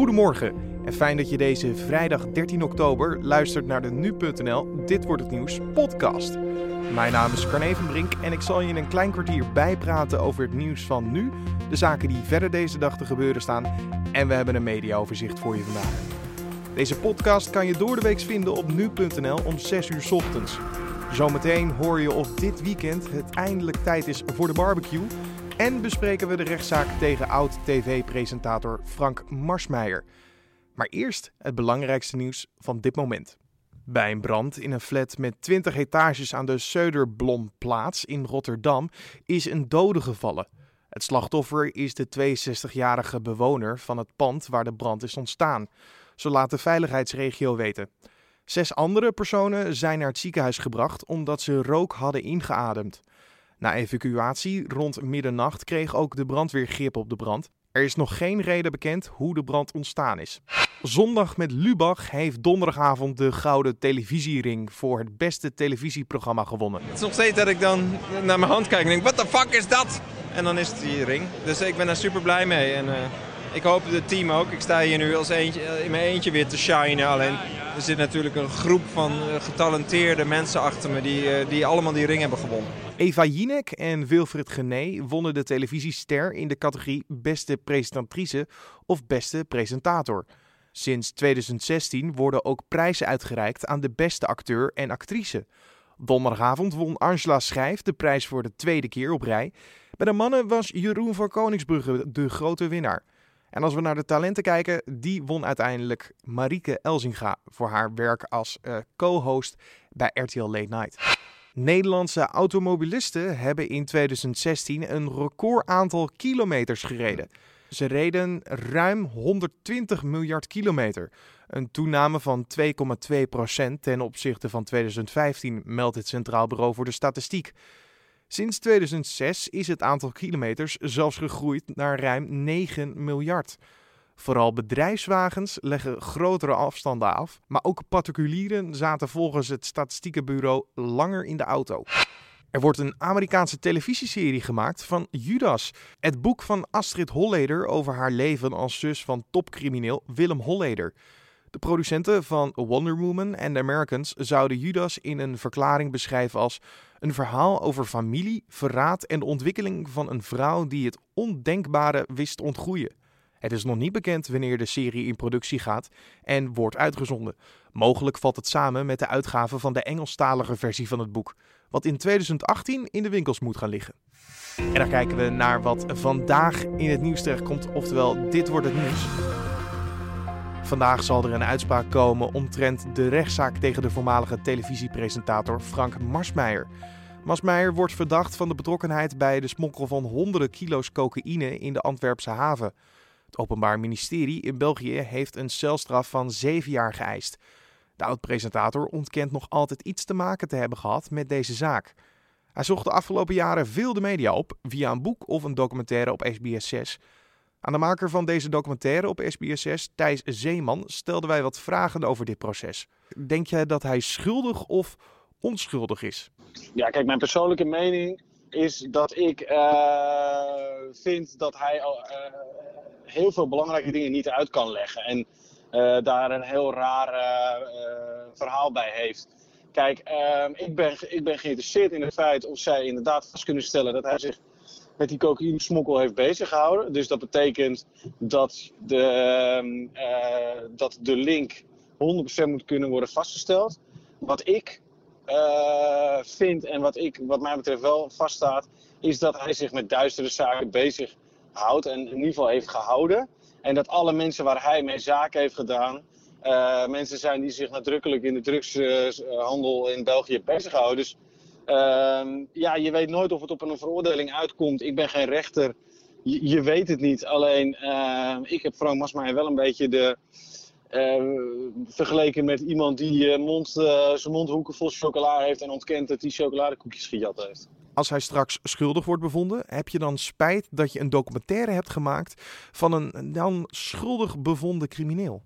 Goedemorgen en fijn dat je deze vrijdag 13 oktober luistert naar de Nu.nl Dit Wordt Het Nieuws podcast. Mijn naam is Carne van Brink en ik zal je in een klein kwartier bijpraten over het nieuws van nu, de zaken die verder deze dag te gebeuren staan en we hebben een mediaoverzicht voor je vandaag. Deze podcast kan je door de week vinden op Nu.nl om 6 uur ochtends. Zometeen hoor je of dit weekend het eindelijk tijd is voor de barbecue en bespreken we de rechtszaak tegen oud-tv-presentator Frank Marsmeijer. Maar eerst het belangrijkste nieuws van dit moment. Bij een brand in een flat met 20 etages aan de Söderblomplaats in Rotterdam is een dode gevallen. Het slachtoffer is de 62-jarige bewoner van het pand waar de brand is ontstaan. Zo laat de veiligheidsregio weten. Zes andere personen zijn naar het ziekenhuis gebracht omdat ze rook hadden ingeademd. Na evacuatie rond middernacht kreeg ook de brandweer grip op de brand. Er is nog geen reden bekend hoe de brand ontstaan is. Zondag met Lubach heeft donderdagavond de Gouden Televisiering voor het beste televisieprogramma gewonnen. Het is nog steeds dat ik dan naar mijn hand kijk en denk, wat de fuck is dat? En dan is het die ring. Dus ik ben daar super blij mee. En uh, ik hoop het team ook. Ik sta hier nu als eentje, in mijn eentje weer te shinen. Alleen er zit natuurlijk een groep van getalenteerde mensen achter me die, die allemaal die ring hebben gewonnen. Eva Jinek en Wilfried Gené wonnen de televisiester in de categorie Beste Presentatrice of Beste Presentator. Sinds 2016 worden ook prijzen uitgereikt aan de beste acteur en actrice. Donderdagavond won Angela Schijf de prijs voor de tweede keer op rij. Bij de mannen was Jeroen van Koningsbrugge de grote winnaar. En als we naar de talenten kijken, die won uiteindelijk Marieke Elzinga voor haar werk als uh, co-host bij RTL Late Night. Nederlandse automobilisten hebben in 2016 een record aantal kilometers gereden. Ze reden ruim 120 miljard kilometer. Een toename van 2,2% ten opzichte van 2015, meldt het Centraal Bureau voor de Statistiek. Sinds 2006 is het aantal kilometers zelfs gegroeid naar ruim 9 miljard. Vooral bedrijfswagens leggen grotere afstanden af, maar ook particulieren zaten volgens het statistiekenbureau langer in de auto. Er wordt een Amerikaanse televisieserie gemaakt van Judas, het boek van Astrid Holleder over haar leven als zus van topcrimineel Willem Holleder. De producenten van Wonder Woman en The Americans zouden Judas in een verklaring beschrijven als een verhaal over familie, verraad en de ontwikkeling van een vrouw die het ondenkbare wist ontgroeien. Het is nog niet bekend wanneer de serie in productie gaat en wordt uitgezonden. Mogelijk valt het samen met de uitgave van de Engelstalige versie van het boek, wat in 2018 in de winkels moet gaan liggen. En dan kijken we naar wat vandaag in het nieuws terechtkomt, oftewel dit wordt het nieuws. Vandaag zal er een uitspraak komen omtrent de rechtszaak tegen de voormalige televisiepresentator Frank Marsmeijer. Marsmeijer wordt verdacht van de betrokkenheid bij de smokkel van honderden kilo's cocaïne in de Antwerpse haven. Het Openbaar Ministerie in België heeft een celstraf van zeven jaar geëist. De oud-presentator ontkent nog altijd iets te maken te hebben gehad met deze zaak. Hij zocht de afgelopen jaren veel de media op via een boek of een documentaire op SBS 6. Aan de maker van deze documentaire op SBS 6, Thijs Zeeman, stelden wij wat vragen over dit proces. Denk jij dat hij schuldig of onschuldig is? Ja, kijk, mijn persoonlijke mening is dat ik uh, vind dat hij uh, heel veel belangrijke dingen niet uit kan leggen. En uh, daar een heel raar verhaal bij heeft. Kijk, ehm, ik, ben, ik ben geïnteresseerd in het feit of zij inderdaad vast kunnen stellen dat hij zich met die cocaïne-smokkel heeft bezig gehouden. Dus dat betekent dat de, uh, dat de link 100% moet kunnen worden vastgesteld. Wat ik vind en wat, ik, wat mij betreft wel vaststaat, is dat hij zich met duistere zaken bezig houdt en in ieder geval heeft gehouden. En dat alle mensen waar hij mee zaken heeft gedaan, uh, mensen zijn die zich nadrukkelijk in de drugshandel in België bezighouden. Dus uh, ja, je weet nooit of het op een veroordeling uitkomt. Ik ben geen rechter. Je, weet het niet. Alleen, uh, ik heb Frank Masmaier wel een beetje de, uh, vergeleken met iemand die mond, zijn mondhoeken vol chocola heeft en ontkent dat hij chocoladekoekjes gejat heeft. Als hij straks schuldig wordt bevonden, heb je dan spijt dat je een documentaire hebt gemaakt van een dan schuldig bevonden crimineel?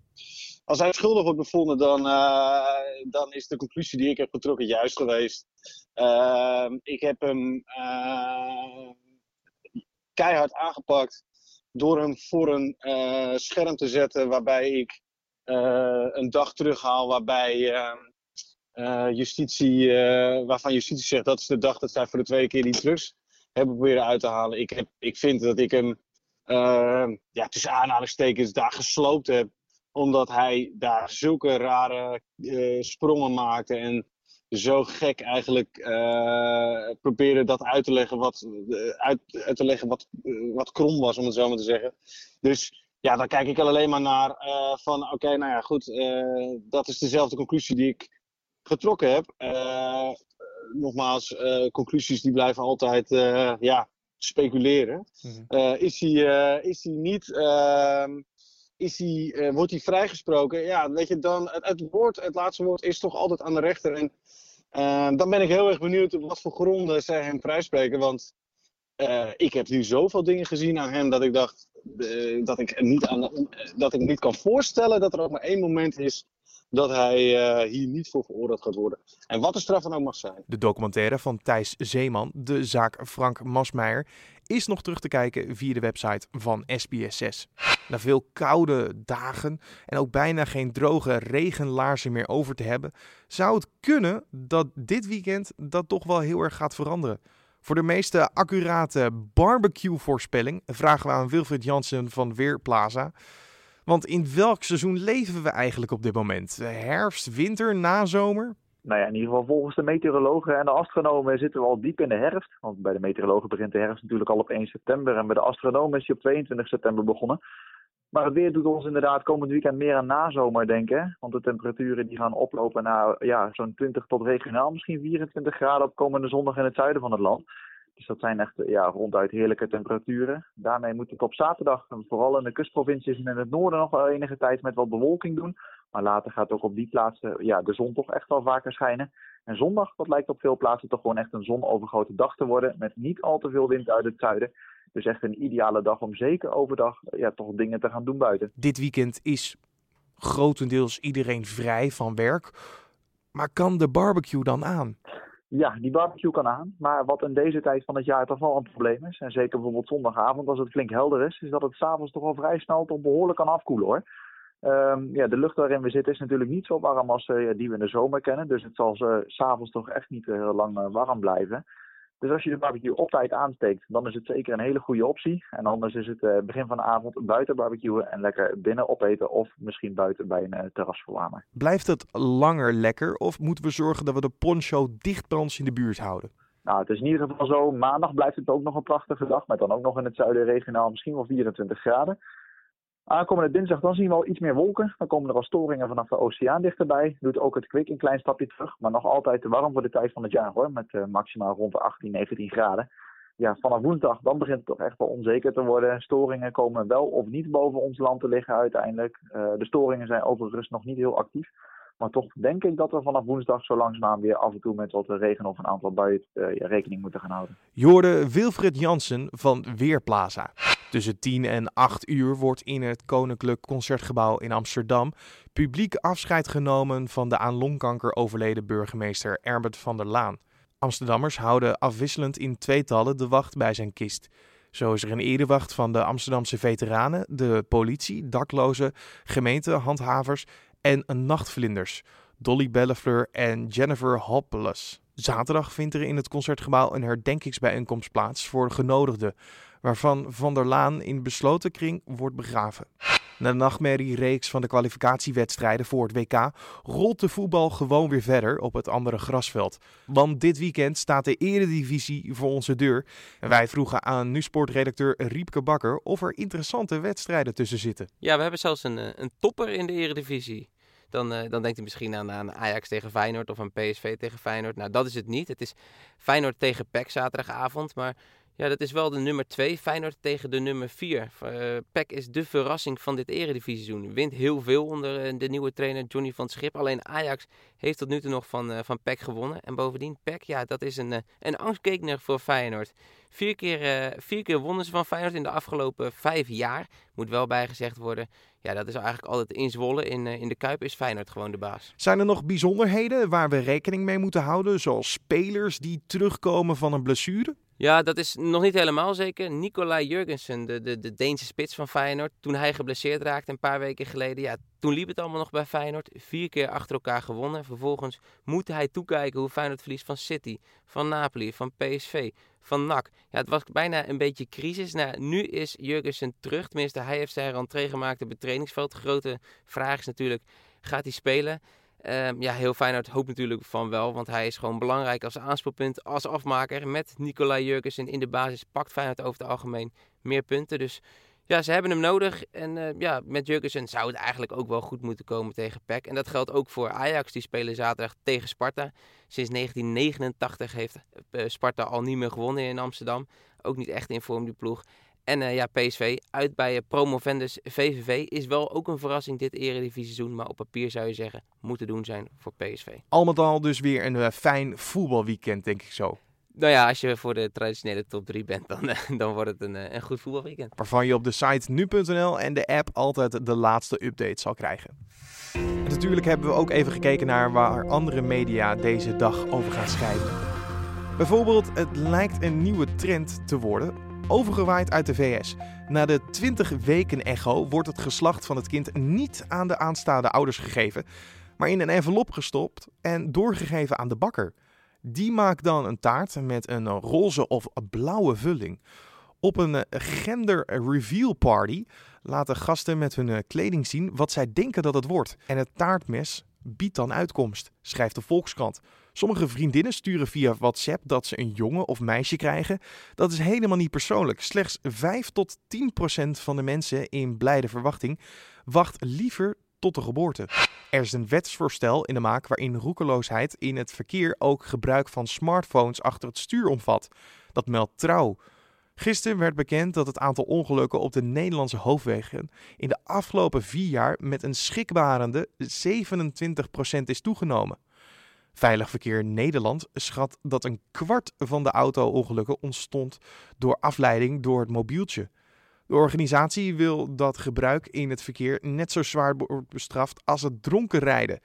Als hij schuldig wordt bevonden, dan, uh, dan is de conclusie die ik heb getrokken juist geweest. Uh, ik heb hem uh, keihard aangepakt door hem voor een scherm te zetten waarbij ik een dag terughaal waarbij ehm, justitie, waarvan justitie zegt dat is de dag dat zij voor de tweede keer die drugs hebben proberen uit te halen. Ik, heb, ik vind dat ik hem ja, tussen aanhalingstekens daar gesloopt heb omdat hij daar zulke rare sprongen maakte en zo gek eigenlijk proberen dat uit te leggen wat, uit, te leggen wat, wat krom was, om het zo maar te zeggen. Dus ja, dan kijk ik alleen maar naar van oké, nou ja, goed, dat is dezelfde conclusie die ik getrokken heb. nogmaals, conclusies die blijven altijd ja, speculeren. Mhm. is, hij, is hij niet ehm, is hij, wordt hij vrijgesproken? Ja, weet je, dan het, het, woord, het laatste woord is toch altijd aan de rechter. En uh, dan ben ik heel erg benieuwd op wat voor gronden zij hem vrijspreken. Want uh, ik heb nu zoveel dingen gezien aan hem dat ik dacht dat, ik niet aan, dat ik niet kan voorstellen dat er ook maar één moment is dat hij hier niet voor veroordeeld gaat worden. En wat de straf dan ook mag zijn. De documentaire van Thijs Zeeman, de zaak Frank Masmeijer, is nog terug te kijken via de website van SBS6. Na veel koude dagen en ook bijna geen droge regenlaarzen meer over te hebben, zou het kunnen dat dit weekend dat toch wel heel erg gaat veranderen. Voor de meeste accurate barbecue-voorspelling vragen we aan Wilfried Jansen van Weerplaza. Want in welk seizoen leven we eigenlijk op dit moment? Herfst, winter, nazomer? nou ja, in ieder geval volgens de meteorologen en de astronomen zitten we al diep in de herfst. Want bij de meteorologen begint de herfst natuurlijk al op 1 september. En bij de astronomen is die op 22 september begonnen. Maar het weer doet ons inderdaad komend weekend meer aan nazomer denken. Want de temperaturen die gaan oplopen naar ja, zo'n 20 tot regionaal misschien 24 graden op komende zondag in het zuiden van het land. Dus dat zijn echt ja, ronduit heerlijke temperaturen. Daarmee moet het op zaterdag, vooral in de kustprovincies en in het noorden, nog wel enige tijd met wat bewolking doen. Maar later gaat ook op die plaatsen ja, de zon toch echt wel vaker schijnen. En zondag, dat lijkt op veel plaatsen toch gewoon echt een zonovergoten dag te worden. Met niet al te veel wind uit het zuiden. Dus echt een ideale dag om zeker overdag ja, toch dingen te gaan doen buiten. Dit weekend is grotendeels iedereen vrij van werk. Maar kan de barbecue dan aan? Ja, die barbecue kan aan. Maar wat in deze tijd van het jaar toch wel een probleem is, en zeker bijvoorbeeld zondagavond als het flink helder is, is dat het s'avonds toch wel vrij snel toch behoorlijk kan afkoelen hoor. Um, ja, de lucht waarin we zitten is natuurlijk niet zo warm als uh, die we in de zomer kennen. Dus het zal uh, s'avonds toch echt niet uh, heel lang warm blijven. Dus als je de barbecue op tijd aansteekt, dan is het zeker een hele goede optie. En anders is het begin van de avond buiten barbecuen en lekker binnen opeten of misschien buiten bij een terrasverwarmer. Blijft het langer lekker of moeten we zorgen dat we de poncho dichtbrands in de buurt houden? Nou, het is in ieder geval zo. Maandag blijft het ook nog een prachtige dag. Met dan ook nog in het zuiden regionaal misschien wel 24 graden. Aankomende dinsdag dan zien we al iets meer wolken. Dan komen er al storingen vanaf de oceaan dichterbij. Doet ook het kwik een klein stapje terug. Maar nog altijd te warm voor de tijd van het jaar hoor. Met uh, maximaal rond de 18, 19 graden. Ja, vanaf woensdag dan begint het toch echt wel onzeker te worden. Storingen komen wel of niet boven ons land te liggen uiteindelijk. Uh, de storingen zijn overigens nog niet heel actief. Maar toch denk ik dat we vanaf woensdag zo langzaam weer af en toe met wat regen of een aantal buien uh, rekening moeten gaan houden. Je Wilfred Jansen van Weerplaza. Tussen 10 en 8 uur wordt in het Koninklijk Concertgebouw in Amsterdam publiek afscheid genomen van de aan longkanker overleden burgemeester Herbert van der Laan. Amsterdammers houden afwisselend in tweetallen de wacht bij zijn kist. Zo is er een erewacht van de Amsterdamse veteranen, de politie, daklozen, gemeentehandhavers en een nachtvlinders, Dolly Bellefleur en Jennifer Hopeless. Zaterdag vindt er in het concertgebouw een herdenkingsbijeenkomst plaats voor genodigden, waarvan Van der Laan in besloten kring wordt begraven. Na de nachtmerrie-reeks van de kwalificatiewedstrijden voor het WK rolt de voetbal gewoon weer verder op het andere grasveld. Want dit weekend staat de Eredivisie voor onze deur. En wij vroegen aan nu-sportredacteur Riepke Bakker of er interessante wedstrijden tussen zitten. Ja, we hebben zelfs een, eh, een topper in de Eredivisie. Dan, uh, dan denkt hij misschien aan, aan Ajax tegen Feyenoord of aan PSV tegen Feyenoord. Nou, dat is het niet. Het is Feyenoord tegen PEC zaterdagavond. Maar ja, dat is wel de nummer 2. Feyenoord tegen de nummer 4. Uh, PEC is de verrassing van dit eredivisie Wint heel veel onder uh, de nieuwe trainer Johnny van Schip. Alleen Ajax heeft tot nu toe nog van, uh, van PEC gewonnen. En bovendien, PEC, ja, dat is een, een angstgekner voor Feyenoord. Vier keer, vier keer wonnen ze van Feyenoord in de afgelopen vijf jaar. Moet wel bijgezegd worden. Ja, dat is eigenlijk altijd in Zwolle. In, in de Kuip is Feyenoord gewoon de baas. Zijn er nog bijzonderheden waar we rekening mee moeten houden? Zoals spelers die terugkomen van een blessure? Ja, dat is nog niet helemaal zeker. Nicolai Jurgensen, de, de, de Deense spits van Feyenoord, toen hij geblesseerd raakte een paar weken geleden, ja, toen liep het allemaal nog bij Feyenoord. Vier keer achter elkaar gewonnen. Vervolgens moet hij toekijken hoe Feyenoord verliest van City, van Napoli, van PSV, van NAC. Ja, het was bijna een beetje crisis. Nou, nu is Jurgensen terug. Tenminste, hij heeft zijn rentree gemaakt op het trainingsveld. De grote vraag is natuurlijk, gaat hij spelen? Um, ja, heel Feyenoord hoopt natuurlijk van wel, want hij is gewoon belangrijk als aanspeelpunt, als afmaker. Met Nicolai Jurgensen in de basis pakt Feyenoord over het algemeen meer punten. Dus ja, ze hebben hem nodig. En uh, ja, met Jurgensen zou het eigenlijk ook wel goed moeten komen tegen PEC. En dat geldt ook voor Ajax, die spelen zaterdag tegen Sparta. Sinds 1989 heeft uh, Sparta al niet meer gewonnen in Amsterdam. Ook niet echt in vorm die ploeg. En uh, ja, PSV uit bij uh, promovendus VVV is wel ook een verrassing dit eredivisie-seizoen. Maar op papier zou je zeggen, moeten doen zijn voor PSV. Al met al dus weer een uh, fijn voetbalweekend, denk ik zo. Nou ja, als je voor de traditionele top 3 bent, dan, dan wordt het een, een goed voetbalweekend. Waarvan je op de site nu.nl en de app altijd de laatste update zal krijgen. En natuurlijk hebben we ook even gekeken naar waar andere media deze dag over gaan schrijven. Bijvoorbeeld, het lijkt een nieuwe trend te worden overgewaaid uit de VS. Na de 20 weken echo wordt het geslacht van het kind niet aan de aanstaande ouders gegeven, maar in een envelop gestopt en doorgegeven aan de bakker. Die maakt dan een taart met een roze of blauwe vulling. Op een gender reveal party laten gasten met hun kleding zien wat zij denken dat het wordt. En het taartmes biedt dan uitkomst, schrijft de Volkskrant. Sommige vriendinnen sturen via WhatsApp dat ze een jongen of meisje krijgen. Dat is helemaal niet persoonlijk. Slechts 5 tot 10 procent van de mensen in blijde verwachting wacht liever tot de geboorte. Er is een wetsvoorstel in de maak waarin roekeloosheid in het verkeer ook gebruik van smartphones achter het stuur omvat. Dat meldt trouw. Gisteren werd bekend dat het aantal ongelukken op de Nederlandse hoofdwegen in de afgelopen vier jaar met een schrikbarende 27% is toegenomen. Veilig Verkeer Nederland schat dat een kwart van de auto-ongelukken ontstond door afleiding door het mobieltje. De organisatie wil dat gebruik in het verkeer net zo zwaar wordt bestraft als het dronken rijden.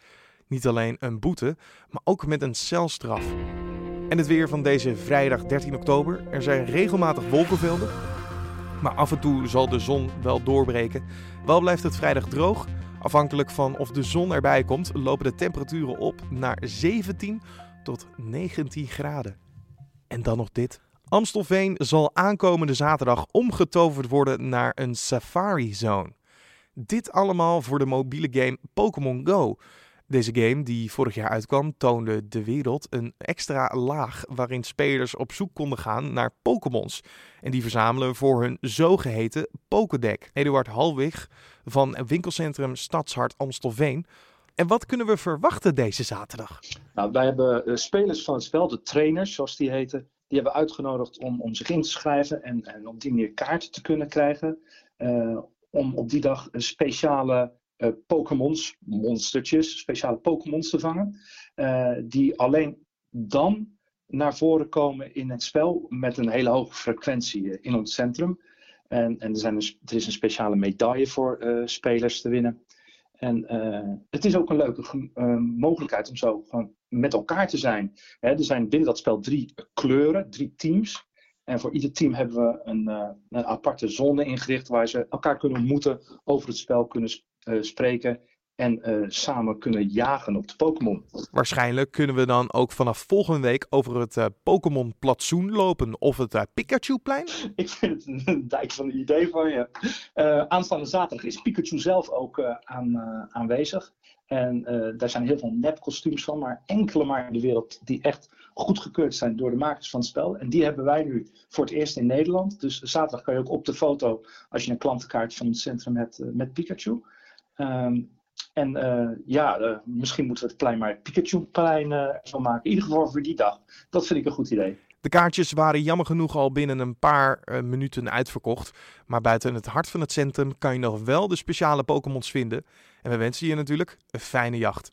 Niet alleen een boete, maar ook met een celstraf. En het weer van deze vrijdag 13 oktober. Er zijn regelmatig wolkenvelden, maar af en toe zal de zon wel doorbreken. Wel blijft het vrijdag droog. Afhankelijk van of de zon erbij komt, lopen de temperaturen op naar 17 tot 19 graden. En dan nog dit. Amstelveen zal aankomende zaterdag omgetoverd worden naar een safari zone. Dit allemaal voor de mobiele game Pokémon Go. Deze game, die vorig jaar uitkwam, toonde de wereld een extra laag waarin spelers op zoek konden gaan naar Pokémons. En die verzamelen voor hun zogeheten Pokédeck. Eduard Halwig van winkelcentrum Stadshart Amstelveen. En wat kunnen we verwachten deze zaterdag? Nou, wij hebben uh, spelers van het spel, de trainers zoals die heten, die hebben uitgenodigd om, om zich in te schrijven en, en op die manier kaarten te kunnen krijgen. Uh, om op die dag een speciale uh, Pokémons, monstertjes, speciale Pokémons te vangen. Uh, die alleen dan naar voren komen in het spel met een hele hoge frequentie uh, in het centrum. En, en er, zijn dus, er is een speciale medaille voor spelers te winnen. En het is ook een leuke mogelijkheid om zo gewoon met elkaar te zijn. Er zijn binnen dat spel drie kleuren, drie teams. En voor ieder team hebben we een, een aparte zone ingericht waar ze elkaar kunnen ontmoeten, over het spel kunnen spreken en uh, samen kunnen jagen op de Pokémon. Waarschijnlijk kunnen we dan ook vanaf volgende week over het uh, Pokémon Platsoen lopen of het Pikachu-plein? Ik vind het een dijk van een idee van je. aanstaande zaterdag is Pikachu zelf ook aan, aanwezig. En daar zijn heel veel nepkostuums van, maar enkele maar in de wereld die echt goedgekeurd zijn door de makers van het spel. En die hebben wij nu voor het eerst in Nederland. Dus zaterdag kan je ook op de foto, als je een klantenkaart van het centrum hebt, met Pikachu. Um, en uh, ja, uh, misschien moeten we het plein maar Pikachu-plein van maken. In ieder geval voor die dag. Dat vind ik een goed idee. De kaartjes waren jammer genoeg al binnen een paar minuten uitverkocht. Maar buiten het hart van het centrum kan je nog wel de speciale Pokémons vinden. En we wensen je natuurlijk een fijne jacht.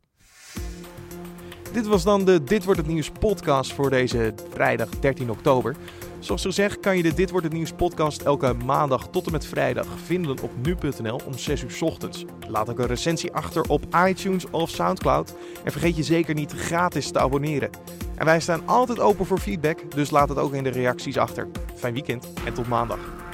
Dit was dan de Dit wordt het nieuws podcast voor deze vrijdag 13 oktober. Zoals gezegd kan je de Dit Wordt Het Nieuws podcast elke maandag tot en met vrijdag vinden op nu.nl om 6 uur ochtends. Laat ook een recensie achter op iTunes of Soundcloud. En vergeet je zeker niet gratis te abonneren. En wij staan altijd open voor feedback, dus laat het ook in de reacties achter. Fijn weekend en tot maandag.